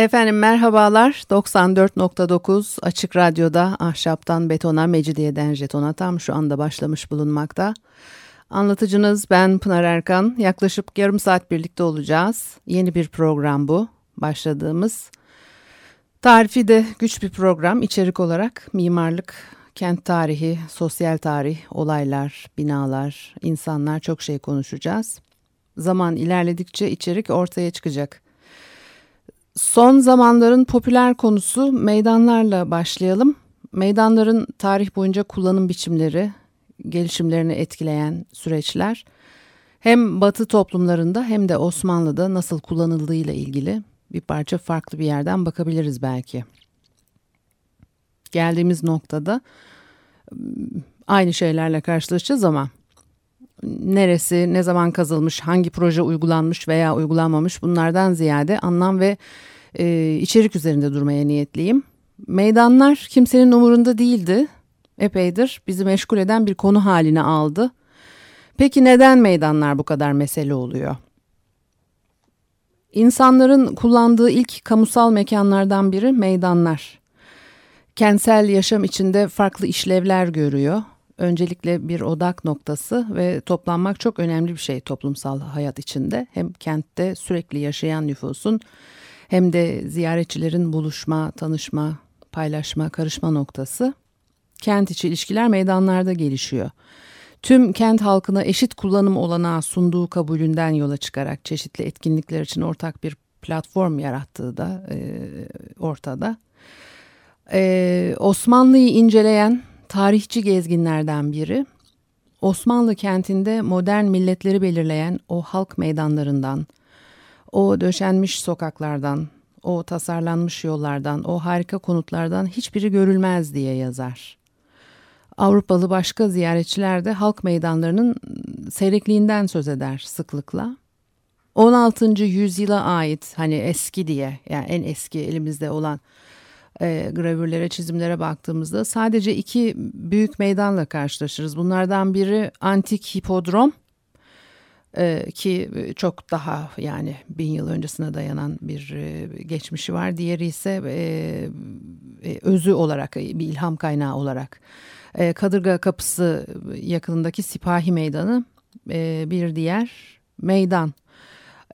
Efendim merhabalar. 94.9 Açık Radyo'da Ahşaptan Betona, Mecidiyeden Jeton'a tam şu anda başlamış bulunmakta. Anlatıcınız ben Pınar Erkan. Yaklaşık yarım saat birlikte olacağız. Yeni bir program bu. Başladığımız. Tarifi de güç bir program. İçerik olarak mimarlık, kent tarihi, sosyal tarih, olaylar, binalar, insanlar çok şey konuşacağız. Zaman ilerledikçe içerik ortaya çıkacak. Son zamanların popüler konusu meydanlarla başlayalım. Meydanların tarih boyunca kullanım biçimleri, gelişimlerini etkileyen süreçler hem Batı toplumlarında hem de Osmanlı'da nasıl kullanıldığıyla ilgili bir parça farklı bir yerden bakabiliriz belki. Geldiğimiz noktada aynı şeylerle karşılaşacağız ama neresi, ne zaman kazılmış, hangi proje uygulanmış veya uygulanmamış bunlardan ziyade anlam ve e, içerik üzerinde durmaya niyetliyim. Meydanlar kimsenin umurunda değildi. Epeydir bizi meşgul eden bir konu haline aldı. Peki neden meydanlar bu kadar mesele oluyor? İnsanların kullandığı ilk kamusal mekanlardan biri meydanlar. Kentsel yaşam içinde farklı işlevler görüyor öncelikle bir odak noktası ve toplanmak çok önemli bir şey toplumsal hayat içinde. Hem kentte sürekli yaşayan nüfusun hem de ziyaretçilerin buluşma, tanışma, paylaşma, karışma noktası. Kent içi ilişkiler meydanlarda gelişiyor. Tüm kent halkına eşit kullanım olanağı sunduğu kabulünden yola çıkarak çeşitli etkinlikler için ortak bir platform yarattığı da e, ortada. E, Osmanlı'yı inceleyen tarihçi gezginlerden biri. Osmanlı kentinde modern milletleri belirleyen o halk meydanlarından, o döşenmiş sokaklardan, o tasarlanmış yollardan, o harika konutlardan hiçbiri görülmez diye yazar. Avrupalı başka ziyaretçiler de halk meydanlarının seyrekliğinden söz eder sıklıkla. 16. yüzyıla ait hani eski diye yani en eski elimizde olan e, gravürlere, çizimlere baktığımızda sadece iki büyük meydanla karşılaşırız. Bunlardan biri antik hipodrom e, ki çok daha yani bin yıl öncesine dayanan bir e, geçmişi var. Diğeri ise e, e, özü olarak bir ilham kaynağı olarak e, Kadırga Kapısı yakınındaki Sipahi Meydanı e, bir diğer meydan.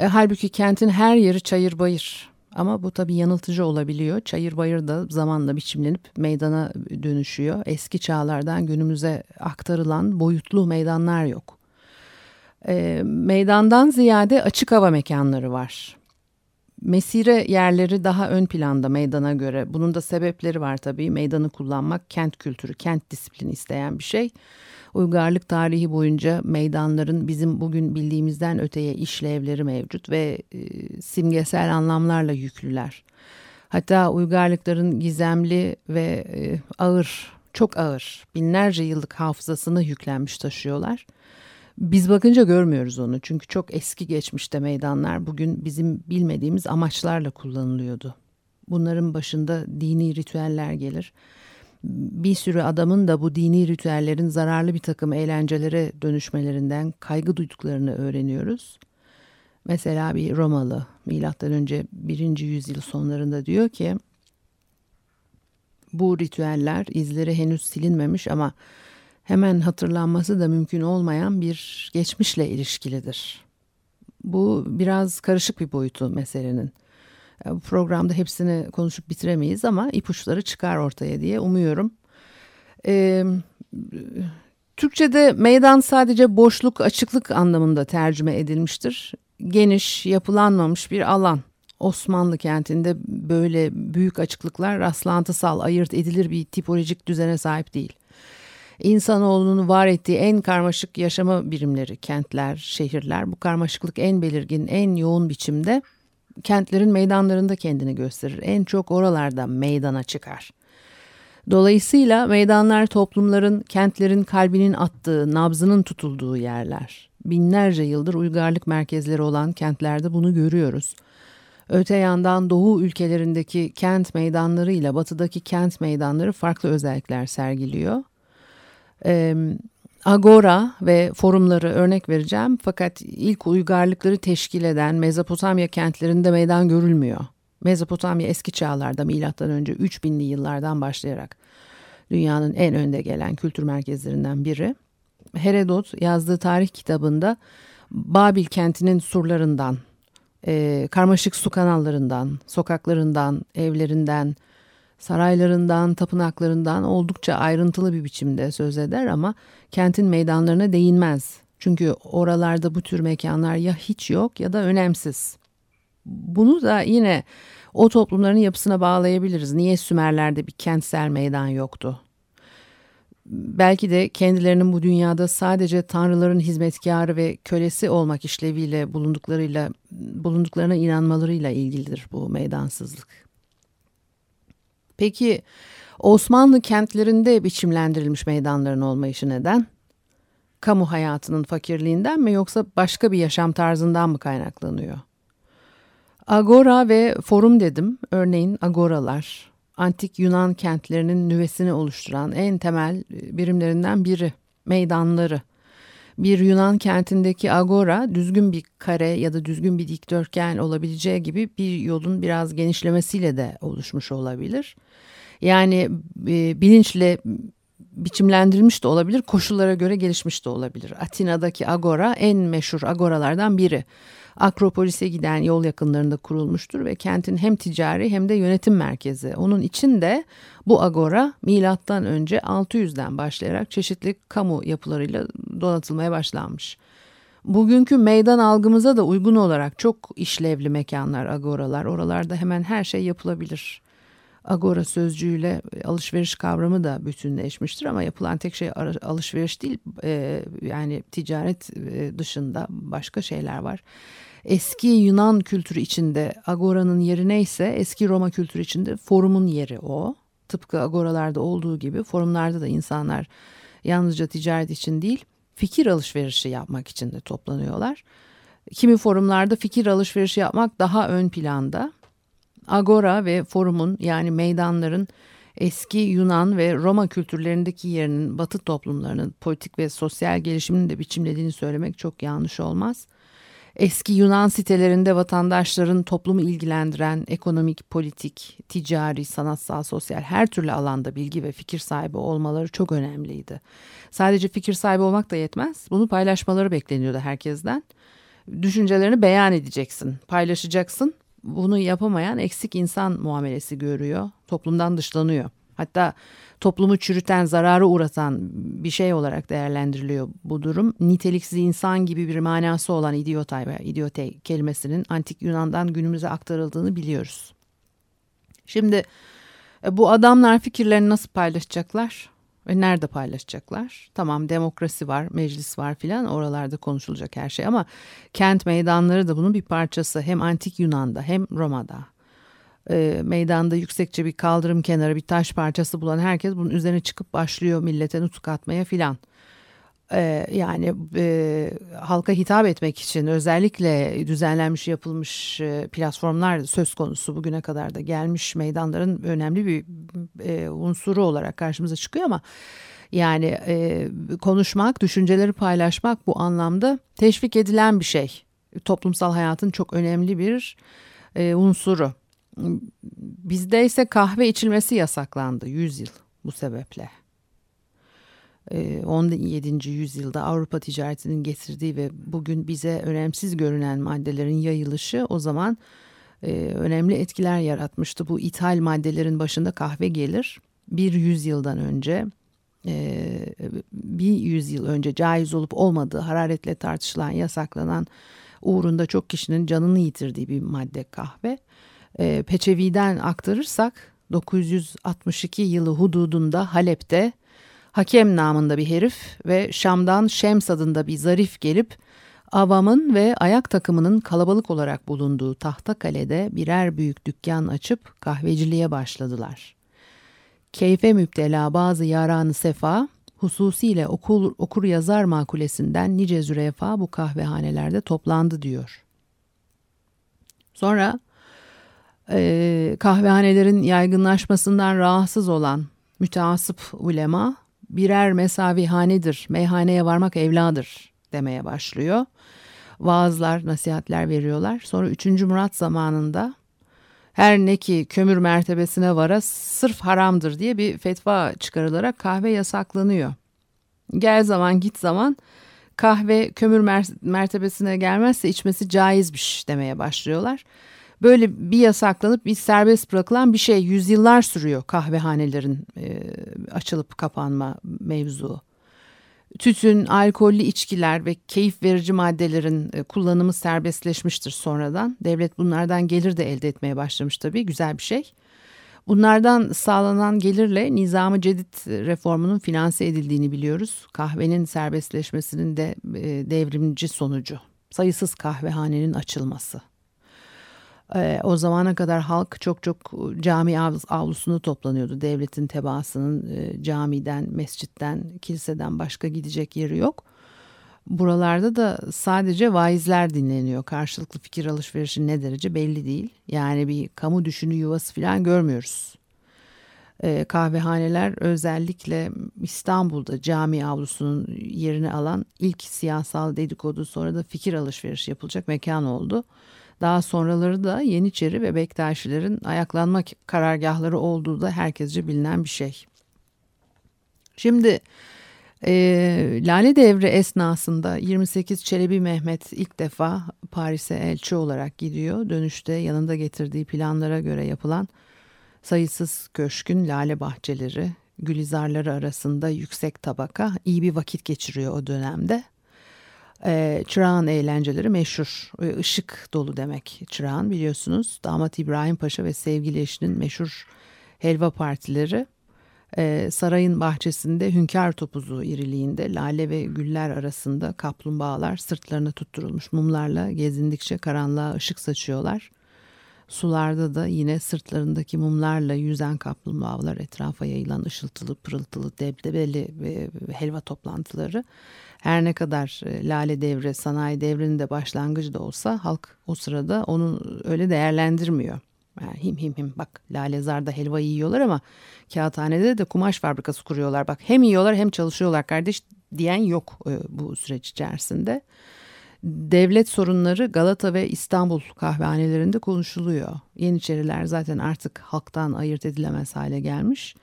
E, halbuki kentin her yeri çayır bayır ama bu tabii yanıltıcı olabiliyor. Çayır bayır da zamanla biçimlenip meydana dönüşüyor. Eski çağlardan günümüze aktarılan boyutlu meydanlar yok. E, meydandan ziyade açık hava mekanları var. Mesire yerleri daha ön planda meydana göre. Bunun da sebepleri var tabii. Meydanı kullanmak kent kültürü, kent disiplini isteyen bir şey. Uygarlık tarihi boyunca meydanların bizim bugün bildiğimizden öteye işlevleri mevcut ve e, simgesel anlamlarla yüklüler. Hatta uygarlıkların gizemli ve e, ağır, çok ağır, binlerce yıllık hafızasını yüklenmiş taşıyorlar. Biz bakınca görmüyoruz onu çünkü çok eski geçmişte meydanlar bugün bizim bilmediğimiz amaçlarla kullanılıyordu. Bunların başında dini ritüeller gelir bir sürü adamın da bu dini ritüellerin zararlı bir takım eğlencelere dönüşmelerinden kaygı duyduklarını öğreniyoruz. Mesela bir Romalı milattan önce 1. yüzyıl sonlarında diyor ki bu ritüeller izleri henüz silinmemiş ama hemen hatırlanması da mümkün olmayan bir geçmişle ilişkilidir. Bu biraz karışık bir boyutu meselenin. E, bu programda hepsini konuşup bitiremeyiz ama ipuçları çıkar ortaya diye umuyorum. Ee, Türkçe'de meydan sadece boşluk, açıklık anlamında tercüme edilmiştir. Geniş, yapılanmamış bir alan. Osmanlı kentinde böyle büyük açıklıklar rastlantısal, ayırt edilir bir tipolojik düzene sahip değil. İnsanoğlunun var ettiği en karmaşık yaşama birimleri, kentler, şehirler bu karmaşıklık en belirgin, en yoğun biçimde kentlerin meydanlarında kendini gösterir. En çok oralarda meydana çıkar. Dolayısıyla meydanlar toplumların, kentlerin kalbinin attığı, nabzının tutulduğu yerler. Binlerce yıldır uygarlık merkezleri olan kentlerde bunu görüyoruz. Öte yandan doğu ülkelerindeki kent meydanları ile batıdaki kent meydanları farklı özellikler sergiliyor. Agora ve forumları örnek vereceğim fakat ilk uygarlıkları teşkil eden Mezopotamya kentlerinde meydan görülmüyor. Mezopotamya eski çağlarda milattan önce 3000'li yıllardan başlayarak dünyanın en önde gelen kültür merkezlerinden biri. Herodot yazdığı tarih kitabında Babil kentinin surlarından, e, karmaşık su kanallarından, sokaklarından, evlerinden, saraylarından, tapınaklarından oldukça ayrıntılı bir biçimde söz eder ama kentin meydanlarına değinmez. Çünkü oralarda bu tür mekanlar ya hiç yok ya da önemsiz. Bunu da yine o toplumların yapısına bağlayabiliriz. Niye Sümerlerde bir kentsel meydan yoktu? Belki de kendilerinin bu dünyada sadece tanrıların hizmetkarı ve kölesi olmak işleviyle bulunduklarıyla bulunduklarına inanmalarıyla ilgilidir bu meydansızlık. Peki Osmanlı kentlerinde biçimlendirilmiş meydanların olmayışı neden? Kamu hayatının fakirliğinden mi yoksa başka bir yaşam tarzından mı kaynaklanıyor? Agora ve forum dedim. Örneğin agoralar, antik Yunan kentlerinin nüvesini oluşturan en temel birimlerinden biri, meydanları. Bir Yunan kentindeki agora düzgün bir kare ya da düzgün bir dikdörtgen olabileceği gibi bir yolun biraz genişlemesiyle de oluşmuş olabilir. Yani e, bilinçle biçimlendirilmiş de olabilir, koşullara göre gelişmiş de olabilir. Atina'daki agora en meşhur agoralardan biri. Akropolis'e giden yol yakınlarında kurulmuştur ve kentin hem ticari hem de yönetim merkezi. Onun içinde bu agora milattan önce 600'den başlayarak çeşitli kamu yapılarıyla donatılmaya başlanmış. Bugünkü meydan algımıza da uygun olarak çok işlevli mekanlar, agoralar. Oralarda hemen her şey yapılabilir. Agora sözcüğüyle alışveriş kavramı da bütünleşmiştir ama yapılan tek şey alışveriş değil e, yani ticaret e, dışında başka şeyler var. Eski Yunan kültürü içinde agoranın yeri neyse eski Roma kültürü içinde forumun yeri o. Tıpkı agoralarda olduğu gibi forumlarda da insanlar yalnızca ticaret için değil fikir alışverişi yapmak için de toplanıyorlar. Kimi forumlarda fikir alışverişi yapmak daha ön planda. Agora ve forumun yani meydanların eski Yunan ve Roma kültürlerindeki yerinin Batı toplumlarının politik ve sosyal gelişimini de biçimlediğini söylemek çok yanlış olmaz. Eski Yunan sitelerinde vatandaşların toplumu ilgilendiren ekonomik, politik, ticari, sanatsal, sosyal her türlü alanda bilgi ve fikir sahibi olmaları çok önemliydi. Sadece fikir sahibi olmak da yetmez. Bunu paylaşmaları bekleniyordu herkesten. Düşüncelerini beyan edeceksin, paylaşacaksın bunu yapamayan eksik insan muamelesi görüyor, toplumdan dışlanıyor. Hatta toplumu çürüten, zararı uğratan bir şey olarak değerlendiriliyor bu durum. Niteliksiz insan gibi bir manası olan idiotay veya idiote kelimesinin antik Yunan'dan günümüze aktarıldığını biliyoruz. Şimdi e, bu adamlar fikirlerini nasıl paylaşacaklar? Ve nerede paylaşacaklar? Tamam demokrasi var, meclis var filan oralarda konuşulacak her şey ama kent meydanları da bunun bir parçası. Hem antik Yunan'da hem Roma'da. E, meydanda yüksekçe bir kaldırım kenarı bir taş parçası bulan herkes bunun üzerine çıkıp başlıyor millete nutuk atmaya filan e, yani e, halka hitap etmek için özellikle düzenlenmiş yapılmış e, platformlar söz konusu bugüne kadar da gelmiş meydanların önemli bir e, unsuru olarak karşımıza çıkıyor ama yani e, konuşmak, düşünceleri paylaşmak bu anlamda teşvik edilen bir şey. Toplumsal hayatın çok önemli bir e, unsuru. Bizde ise kahve içilmesi yasaklandı 100 yıl bu sebeple. 17. Ee, yüzyılda Avrupa ticaretinin getirdiği ve bugün bize önemsiz görünen maddelerin yayılışı o zaman e, önemli etkiler yaratmıştı. Bu ithal maddelerin başında kahve gelir. Bir yüzyıldan önce e, bir yüzyıl önce caiz olup olmadığı hararetle tartışılan yasaklanan uğrunda çok kişinin canını yitirdiği bir madde kahve. E, Peçevi'den aktarırsak 962 yılı hududunda Halep'te Hakem namında bir herif ve Şam'dan Şems adında bir zarif gelip avamın ve ayak takımının kalabalık olarak bulunduğu tahta kalede birer büyük dükkan açıp kahveciliğe başladılar. keyfe müptela bazı yaranı sefa, hususiyle okul, okur yazar makulesinden nice zürefa bu kahvehanelerde toplandı diyor. Sonra e, kahvehanelerin yaygınlaşmasından rahatsız olan müteasıp ulema birer mesavihanedir, meyhaneye varmak evladır demeye başlıyor. Vaazlar, nasihatler veriyorlar. Sonra 3. Murat zamanında her ne ki kömür mertebesine vara sırf haramdır diye bir fetva çıkarılarak kahve yasaklanıyor. Gel zaman git zaman kahve kömür mertebesine gelmezse içmesi caizmiş demeye başlıyorlar. Böyle bir yasaklanıp bir serbest bırakılan bir şey yüzyıllar sürüyor kahvehanelerin e, açılıp kapanma mevzu. Tütün, alkollü içkiler ve keyif verici maddelerin e, kullanımı serbestleşmiştir sonradan. Devlet bunlardan gelir de elde etmeye başlamış tabii güzel bir şey. Bunlardan sağlanan gelirle nizamı cedid reformunun finanse edildiğini biliyoruz. Kahvenin serbestleşmesinin de e, devrimci sonucu. Sayısız kahvehanenin açılması. E, o zamana kadar halk çok çok cami avlusunu toplanıyordu. Devletin tebaasının e, camiden, mescitten, kiliseden başka gidecek yeri yok. Buralarda da sadece vaizler dinleniyor. Karşılıklı fikir alışverişi ne derece belli değil. Yani bir kamu düşünü yuvası falan görmüyoruz. E, kahvehaneler özellikle İstanbul'da cami avlusunun yerini alan ilk siyasal dedikodu sonra da fikir alışverişi yapılacak mekan oldu. Daha sonraları da Yeniçeri ve Bektaşilerin ayaklanma karargahları olduğu da herkesce bilinen bir şey. Şimdi e, Lale Devri esnasında 28 Çelebi Mehmet ilk defa Paris'e elçi olarak gidiyor. Dönüşte yanında getirdiği planlara göre yapılan sayısız köşkün lale bahçeleri, gülizarları arasında yüksek tabaka iyi bir vakit geçiriyor o dönemde. E, çırağın eğlenceleri meşhur. E, ışık dolu demek çırağın biliyorsunuz. Damat İbrahim Paşa ve sevgili eşinin meşhur helva partileri e, sarayın bahçesinde hünkâr topuzu iriliğinde lale ve güller arasında kaplumbağalar sırtlarına tutturulmuş mumlarla gezindikçe karanlığa ışık saçıyorlar. Sularda da yine sırtlarındaki mumlarla yüzen kaplumbağalar etrafa yayılan ışıltılı pırıltılı debdebeli helva toplantıları her ne kadar e, lale devre sanayi devrinin de başlangıcı da olsa halk o sırada onu öyle değerlendirmiyor. Yani him him him bak lalezarda helva yiyorlar ama kağıthanede de kumaş fabrikası kuruyorlar. Bak hem yiyorlar hem çalışıyorlar kardeş diyen yok e, bu süreç içerisinde. Devlet sorunları Galata ve İstanbul kahvehanelerinde konuşuluyor. Yeniçeriler zaten artık halktan ayırt edilemez hale gelmiş.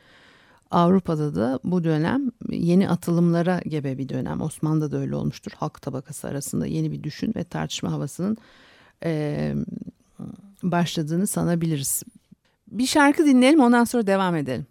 Avrupa'da da bu dönem yeni atılımlara gebe bir dönem. Osmanlı'da da öyle olmuştur. Halk tabakası arasında yeni bir düşün ve tartışma havasının e, başladığını sanabiliriz. Bir şarkı dinleyelim ondan sonra devam edelim.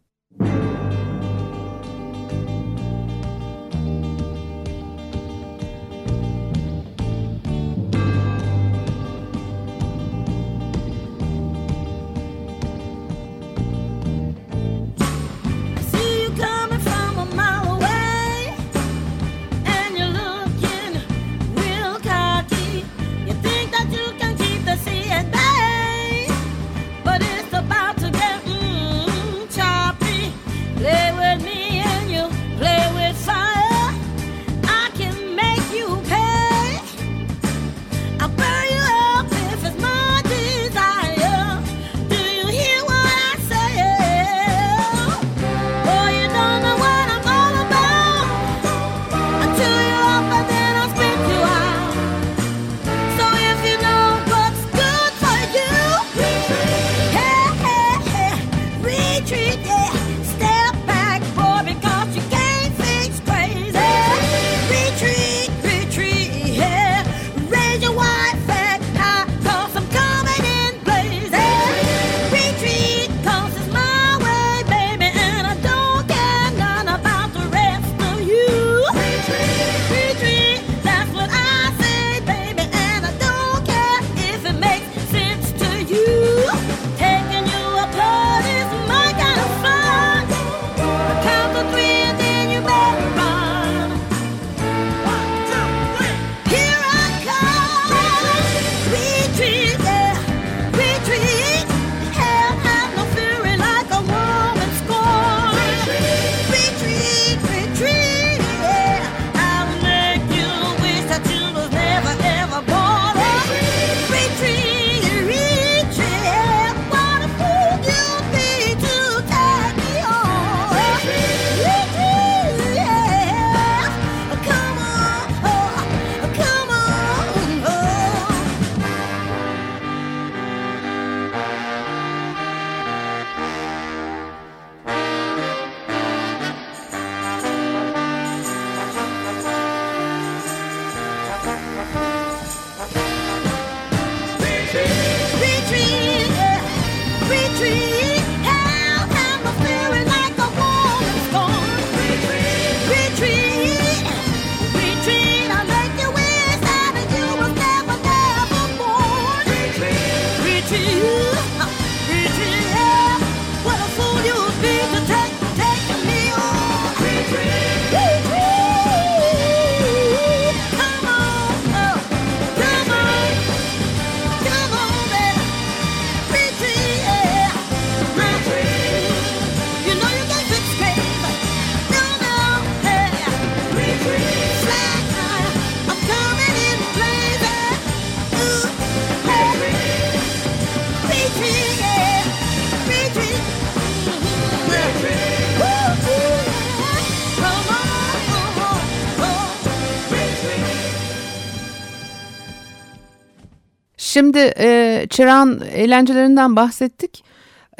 Şimdi e, Çırağan eğlencelerinden bahsettik.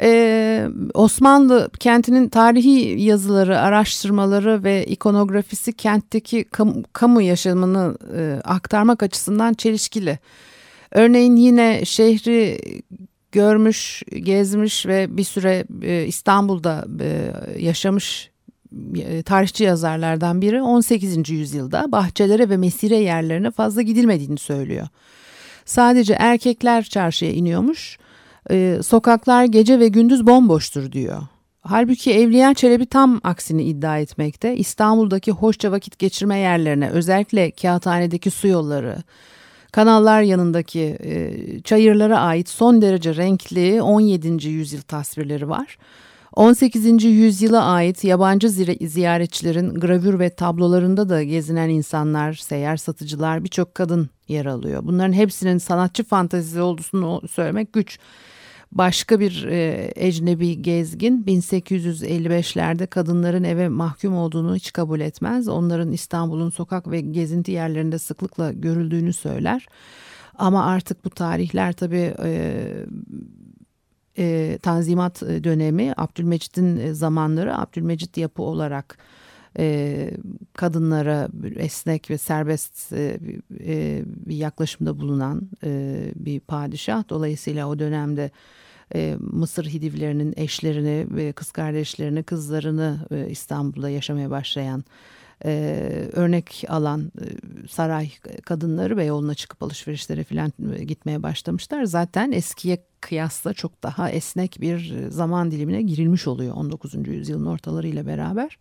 Ee, Osmanlı kentinin tarihi yazıları, araştırmaları ve ikonografisi kentteki kamu, kamu yaşamını e, aktarmak açısından çelişkili. Örneğin yine şehri görmüş, gezmiş ve bir süre e, İstanbul'da e, yaşamış e, tarihçi yazarlardan biri 18. yüzyılda bahçelere ve mesire yerlerine fazla gidilmediğini söylüyor. Sadece erkekler çarşıya iniyormuş. Ee, sokaklar gece ve gündüz bomboştur diyor. Halbuki Evliya Çelebi tam aksini iddia etmekte. İstanbul'daki hoşça vakit geçirme yerlerine özellikle kağıthanedeki su yolları, kanallar yanındaki e, çayırlara ait son derece renkli 17. yüzyıl tasvirleri var. 18. yüzyıla ait yabancı ziyaretçilerin gravür ve tablolarında da gezinen insanlar, seyyar satıcılar, birçok kadın yer alıyor. Bunların hepsinin sanatçı fantezisi olduğunu söylemek güç. Başka bir e, ecnebi gezgin 1855'lerde kadınların eve mahkum olduğunu hiç kabul etmez. Onların İstanbul'un sokak ve gezinti yerlerinde sıklıkla görüldüğünü söyler. Ama artık bu tarihler tabii e, e, Tanzimat dönemi Abdülmecit'in zamanları Abdülmecit yapı olarak e, kadınlara esnek ve serbest e, e, bir yaklaşımda bulunan e, bir padişah. Dolayısıyla o dönemde e, Mısır Hidivlerinin eşlerini kız kardeşlerini, kızlarını e, İstanbul'da yaşamaya başlayan e, örnek alan e, saray kadınları ve yoluna çıkıp alışverişlere falan e, gitmeye başlamışlar. Zaten eskiye kıyasla çok daha esnek bir zaman dilimine girilmiş oluyor 19. yüzyılın ortalarıyla beraber.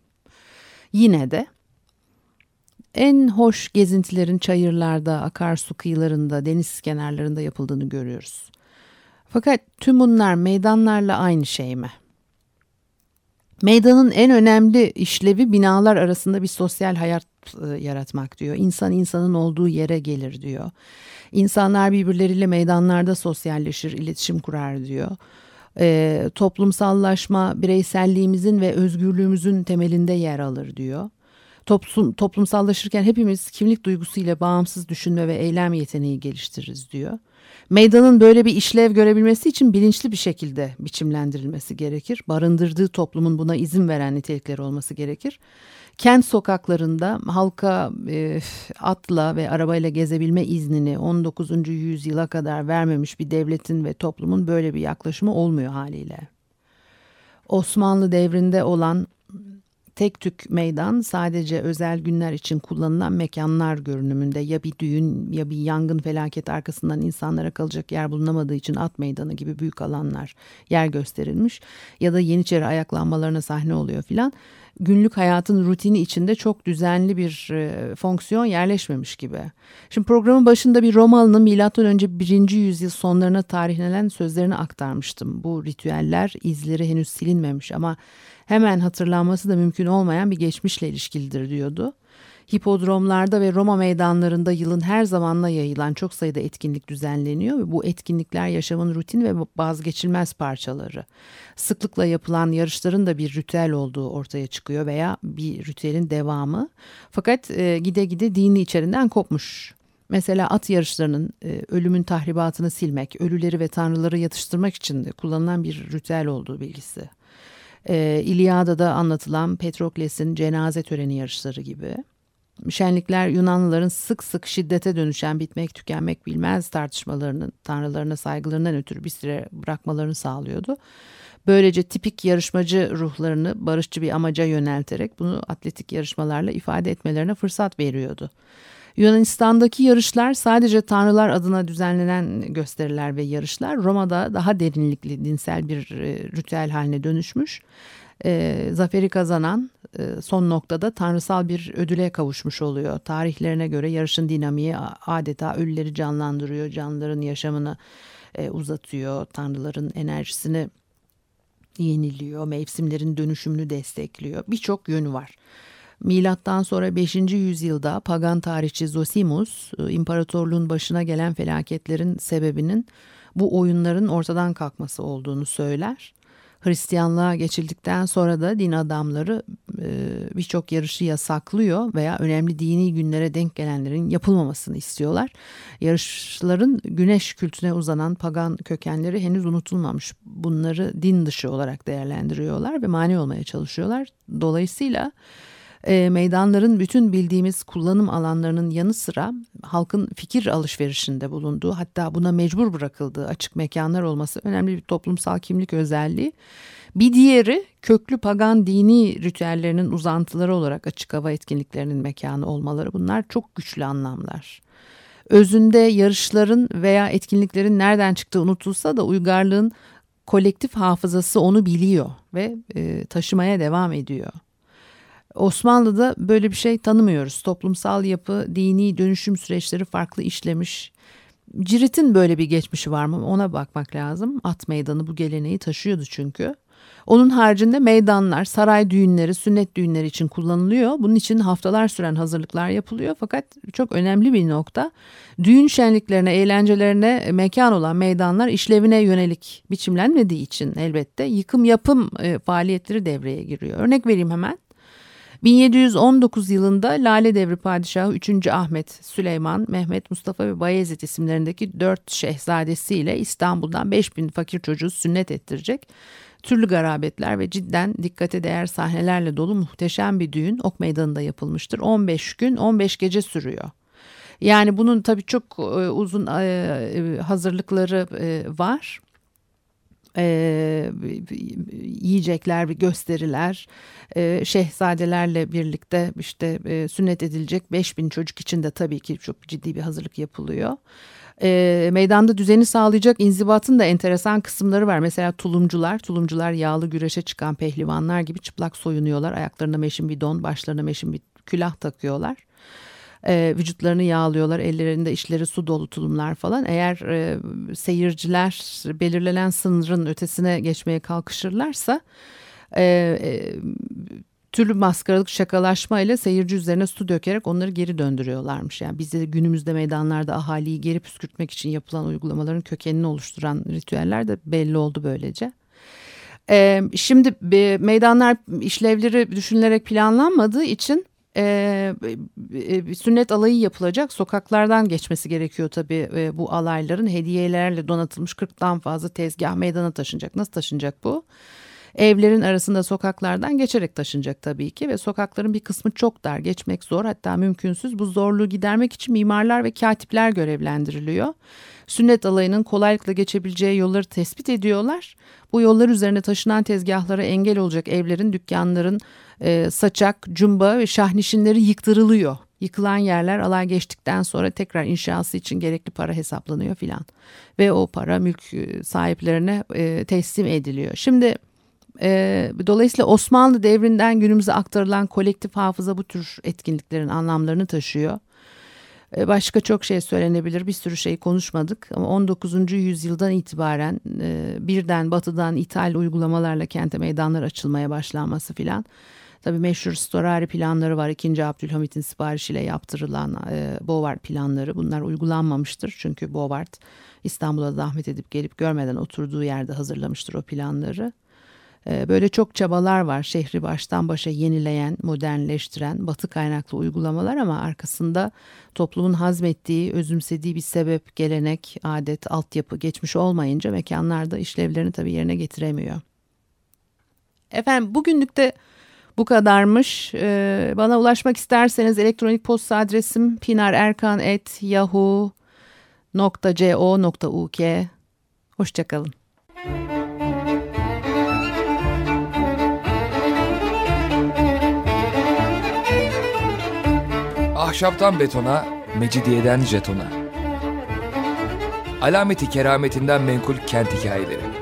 Yine de en hoş gezintilerin çayırlarda, akarsu kıyılarında, deniz kenarlarında yapıldığını görüyoruz. Fakat tüm bunlar meydanlarla aynı şey mi? Meydanın en önemli işlevi binalar arasında bir sosyal hayat e, yaratmak diyor. İnsan insanın olduğu yere gelir diyor. İnsanlar birbirleriyle meydanlarda sosyalleşir, iletişim kurar diyor. E, toplumsallaşma bireyselliğimizin ve özgürlüğümüzün temelinde yer alır diyor. Toplum, toplumsallaşırken hepimiz kimlik duygusuyla bağımsız düşünme ve eylem yeteneği geliştiririz diyor. Meydanın böyle bir işlev görebilmesi için bilinçli bir şekilde biçimlendirilmesi gerekir. Barındırdığı toplumun buna izin veren nitelikleri olması gerekir. Kent sokaklarında halka e, atla ve arabayla gezebilme iznini 19. yüzyıla kadar vermemiş bir devletin ve toplumun böyle bir yaklaşımı olmuyor haliyle. Osmanlı devrinde olan tek tük meydan sadece özel günler için kullanılan mekanlar görünümünde ya bir düğün ya bir yangın felaket arkasından insanlara kalacak yer bulunamadığı için at meydanı gibi büyük alanlar yer gösterilmiş ya da Yeniçeri ayaklanmalarına sahne oluyor filan günlük hayatın rutini içinde çok düzenli bir e, fonksiyon yerleşmemiş gibi. Şimdi programın başında bir Romalı'nın milattan önce 1. yüzyıl sonlarına tarihlenen sözlerini aktarmıştım. Bu ritüeller izleri henüz silinmemiş ama hemen hatırlanması da mümkün olmayan bir geçmişle ilişkilidir diyordu. Hipodromlarda ve Roma meydanlarında yılın her zamanla yayılan çok sayıda etkinlik düzenleniyor ve bu etkinlikler yaşamın rutin ve vazgeçilmez parçaları. Sıklıkla yapılan yarışların da bir ritüel olduğu ortaya çıkıyor veya bir ritüelin devamı. Fakat e, gide gide dini içerinden kopmuş. Mesela at yarışlarının e, ölümün tahribatını silmek, ölüleri ve tanrıları yatıştırmak için kullanılan bir ritüel olduğu bilgisi. E, İlyada'da anlatılan Petrokles'in cenaze töreni yarışları gibi. Şenlikler Yunanlıların sık sık şiddete dönüşen bitmek tükenmek bilmez tartışmalarının tanrılarına saygılarından ötürü bir süre bırakmalarını sağlıyordu. Böylece tipik yarışmacı ruhlarını barışçı bir amaca yönelterek bunu atletik yarışmalarla ifade etmelerine fırsat veriyordu. Yunanistan'daki yarışlar sadece tanrılar adına düzenlenen gösteriler ve yarışlar Roma'da daha derinlikli dinsel bir e, ritüel haline dönüşmüş. E, zaferi kazanan e, son noktada tanrısal bir ödüle kavuşmuş oluyor. Tarihlerine göre yarışın dinamiği adeta ölüleri canlandırıyor, canlıların yaşamını e, uzatıyor, tanrıların enerjisini yeniliyor, mevsimlerin dönüşümünü destekliyor. Birçok yönü var. Milattan sonra 5. yüzyılda pagan tarihçi Zosimus e, imparatorluğun başına gelen felaketlerin sebebinin bu oyunların ortadan kalkması olduğunu söyler. Hristiyanlığa geçildikten sonra da din adamları e, birçok yarışı yasaklıyor veya önemli dini günlere denk gelenlerin yapılmamasını istiyorlar. Yarışların güneş kültüne uzanan pagan kökenleri henüz unutulmamış. Bunları din dışı olarak değerlendiriyorlar ve mani olmaya çalışıyorlar. Dolayısıyla e, meydanların bütün bildiğimiz kullanım alanlarının yanı sıra halkın fikir alışverişinde bulunduğu hatta buna mecbur bırakıldığı açık mekanlar olması önemli bir toplumsal kimlik özelliği. Bir diğeri köklü pagan dini ritüellerinin uzantıları olarak açık hava etkinliklerinin mekanı olmaları bunlar çok güçlü anlamlar. Özünde yarışların veya etkinliklerin nereden çıktığı unutulsa da uygarlığın kolektif hafızası onu biliyor ve e, taşımaya devam ediyor. Osmanlı'da böyle bir şey tanımıyoruz. Toplumsal yapı, dini dönüşüm süreçleri farklı işlemiş. Cirit'in böyle bir geçmişi var mı ona bakmak lazım. At meydanı bu geleneği taşıyordu çünkü. Onun haricinde meydanlar, saray düğünleri, sünnet düğünleri için kullanılıyor. Bunun için haftalar süren hazırlıklar yapılıyor. Fakat çok önemli bir nokta düğün şenliklerine, eğlencelerine mekan olan meydanlar işlevine yönelik biçimlenmediği için elbette yıkım yapım e, faaliyetleri devreye giriyor. Örnek vereyim hemen. 1719 yılında Lale Devri Padişahı 3. Ahmet, Süleyman, Mehmet, Mustafa ve Bayezid isimlerindeki 4 şehzadesiyle İstanbul'dan 5000 fakir çocuğu sünnet ettirecek. Türlü garabetler ve cidden dikkate değer sahnelerle dolu muhteşem bir düğün Ok Meydanı'nda yapılmıştır. 15 gün 15 gece sürüyor. Yani bunun tabii çok e, uzun e, e, hazırlıkları var e, yiyecekler, gösteriler, e, şehzadelerle birlikte işte e, sünnet edilecek 5000 çocuk için de tabii ki çok ciddi bir hazırlık yapılıyor. E, meydanda düzeni sağlayacak inzibatın da enteresan kısımları var. Mesela tulumcular, tulumcular yağlı güreşe çıkan pehlivanlar gibi çıplak soyunuyorlar. Ayaklarına meşin bir don, başlarına meşin bir külah takıyorlar e, vücutlarını yağlıyorlar ellerinde işleri su dolu tulumlar falan eğer e, seyirciler belirlenen sınırın ötesine geçmeye kalkışırlarsa e, e, türlü maskaralık şakalaşma ile seyirci üzerine su dökerek onları geri döndürüyorlarmış. Yani bizde de meydanlarda ahaliyi geri püskürtmek için yapılan uygulamaların kökenini oluşturan ritüeller de belli oldu böylece. Ee, şimdi meydanlar işlevleri düşünülerek planlanmadığı için e, e, sünnet alayı yapılacak sokaklardan geçmesi gerekiyor tabii e, bu alayların hediyelerle donatılmış 40'tan fazla tezgah meydana taşınacak. Nasıl taşınacak bu? Evlerin arasında sokaklardan geçerek taşınacak tabii ki ve sokakların bir kısmı çok dar geçmek zor hatta mümkünsüz. Bu zorluğu gidermek için mimarlar ve katipler görevlendiriliyor. Sünnet alayının kolaylıkla geçebileceği yolları tespit ediyorlar. Bu yollar üzerine taşınan tezgahlara engel olacak evlerin, dükkanların, e, saçak, cumba ve şahnişinleri yıktırılıyor. Yıkılan yerler alay geçtikten sonra tekrar inşası için gerekli para hesaplanıyor filan. Ve o para mülk e, sahiplerine e, teslim ediliyor. Şimdi e, dolayısıyla Osmanlı devrinden günümüze aktarılan kolektif hafıza bu tür etkinliklerin anlamlarını taşıyor. E, başka çok şey söylenebilir bir sürü şey konuşmadık ama 19. yüzyıldan itibaren e, birden batıdan ithal uygulamalarla kente meydanlar açılmaya başlanması filan Tabii meşhur Storari planları var. 2. Abdülhamit'in siparişiyle yaptırılan e, Bovard planları. Bunlar uygulanmamıştır. Çünkü Bovard İstanbul'a zahmet edip gelip görmeden oturduğu yerde hazırlamıştır o planları. E, böyle çok çabalar var şehri baştan başa yenileyen, modernleştiren, batı kaynaklı uygulamalar ama arkasında toplumun hazmettiği, özümsediği bir sebep, gelenek, adet, altyapı geçmiş olmayınca mekanlarda işlevlerini tabii yerine getiremiyor. Efendim bugünlük de bu kadarmış. Ee, bana ulaşmak isterseniz elektronik posta adresim pinarerkan.yahoo.co.uk Hoşçakalın. Ahşaptan betona, Mecidiyeden jetona. Alameti kerametinden menkul kent hikayeleri.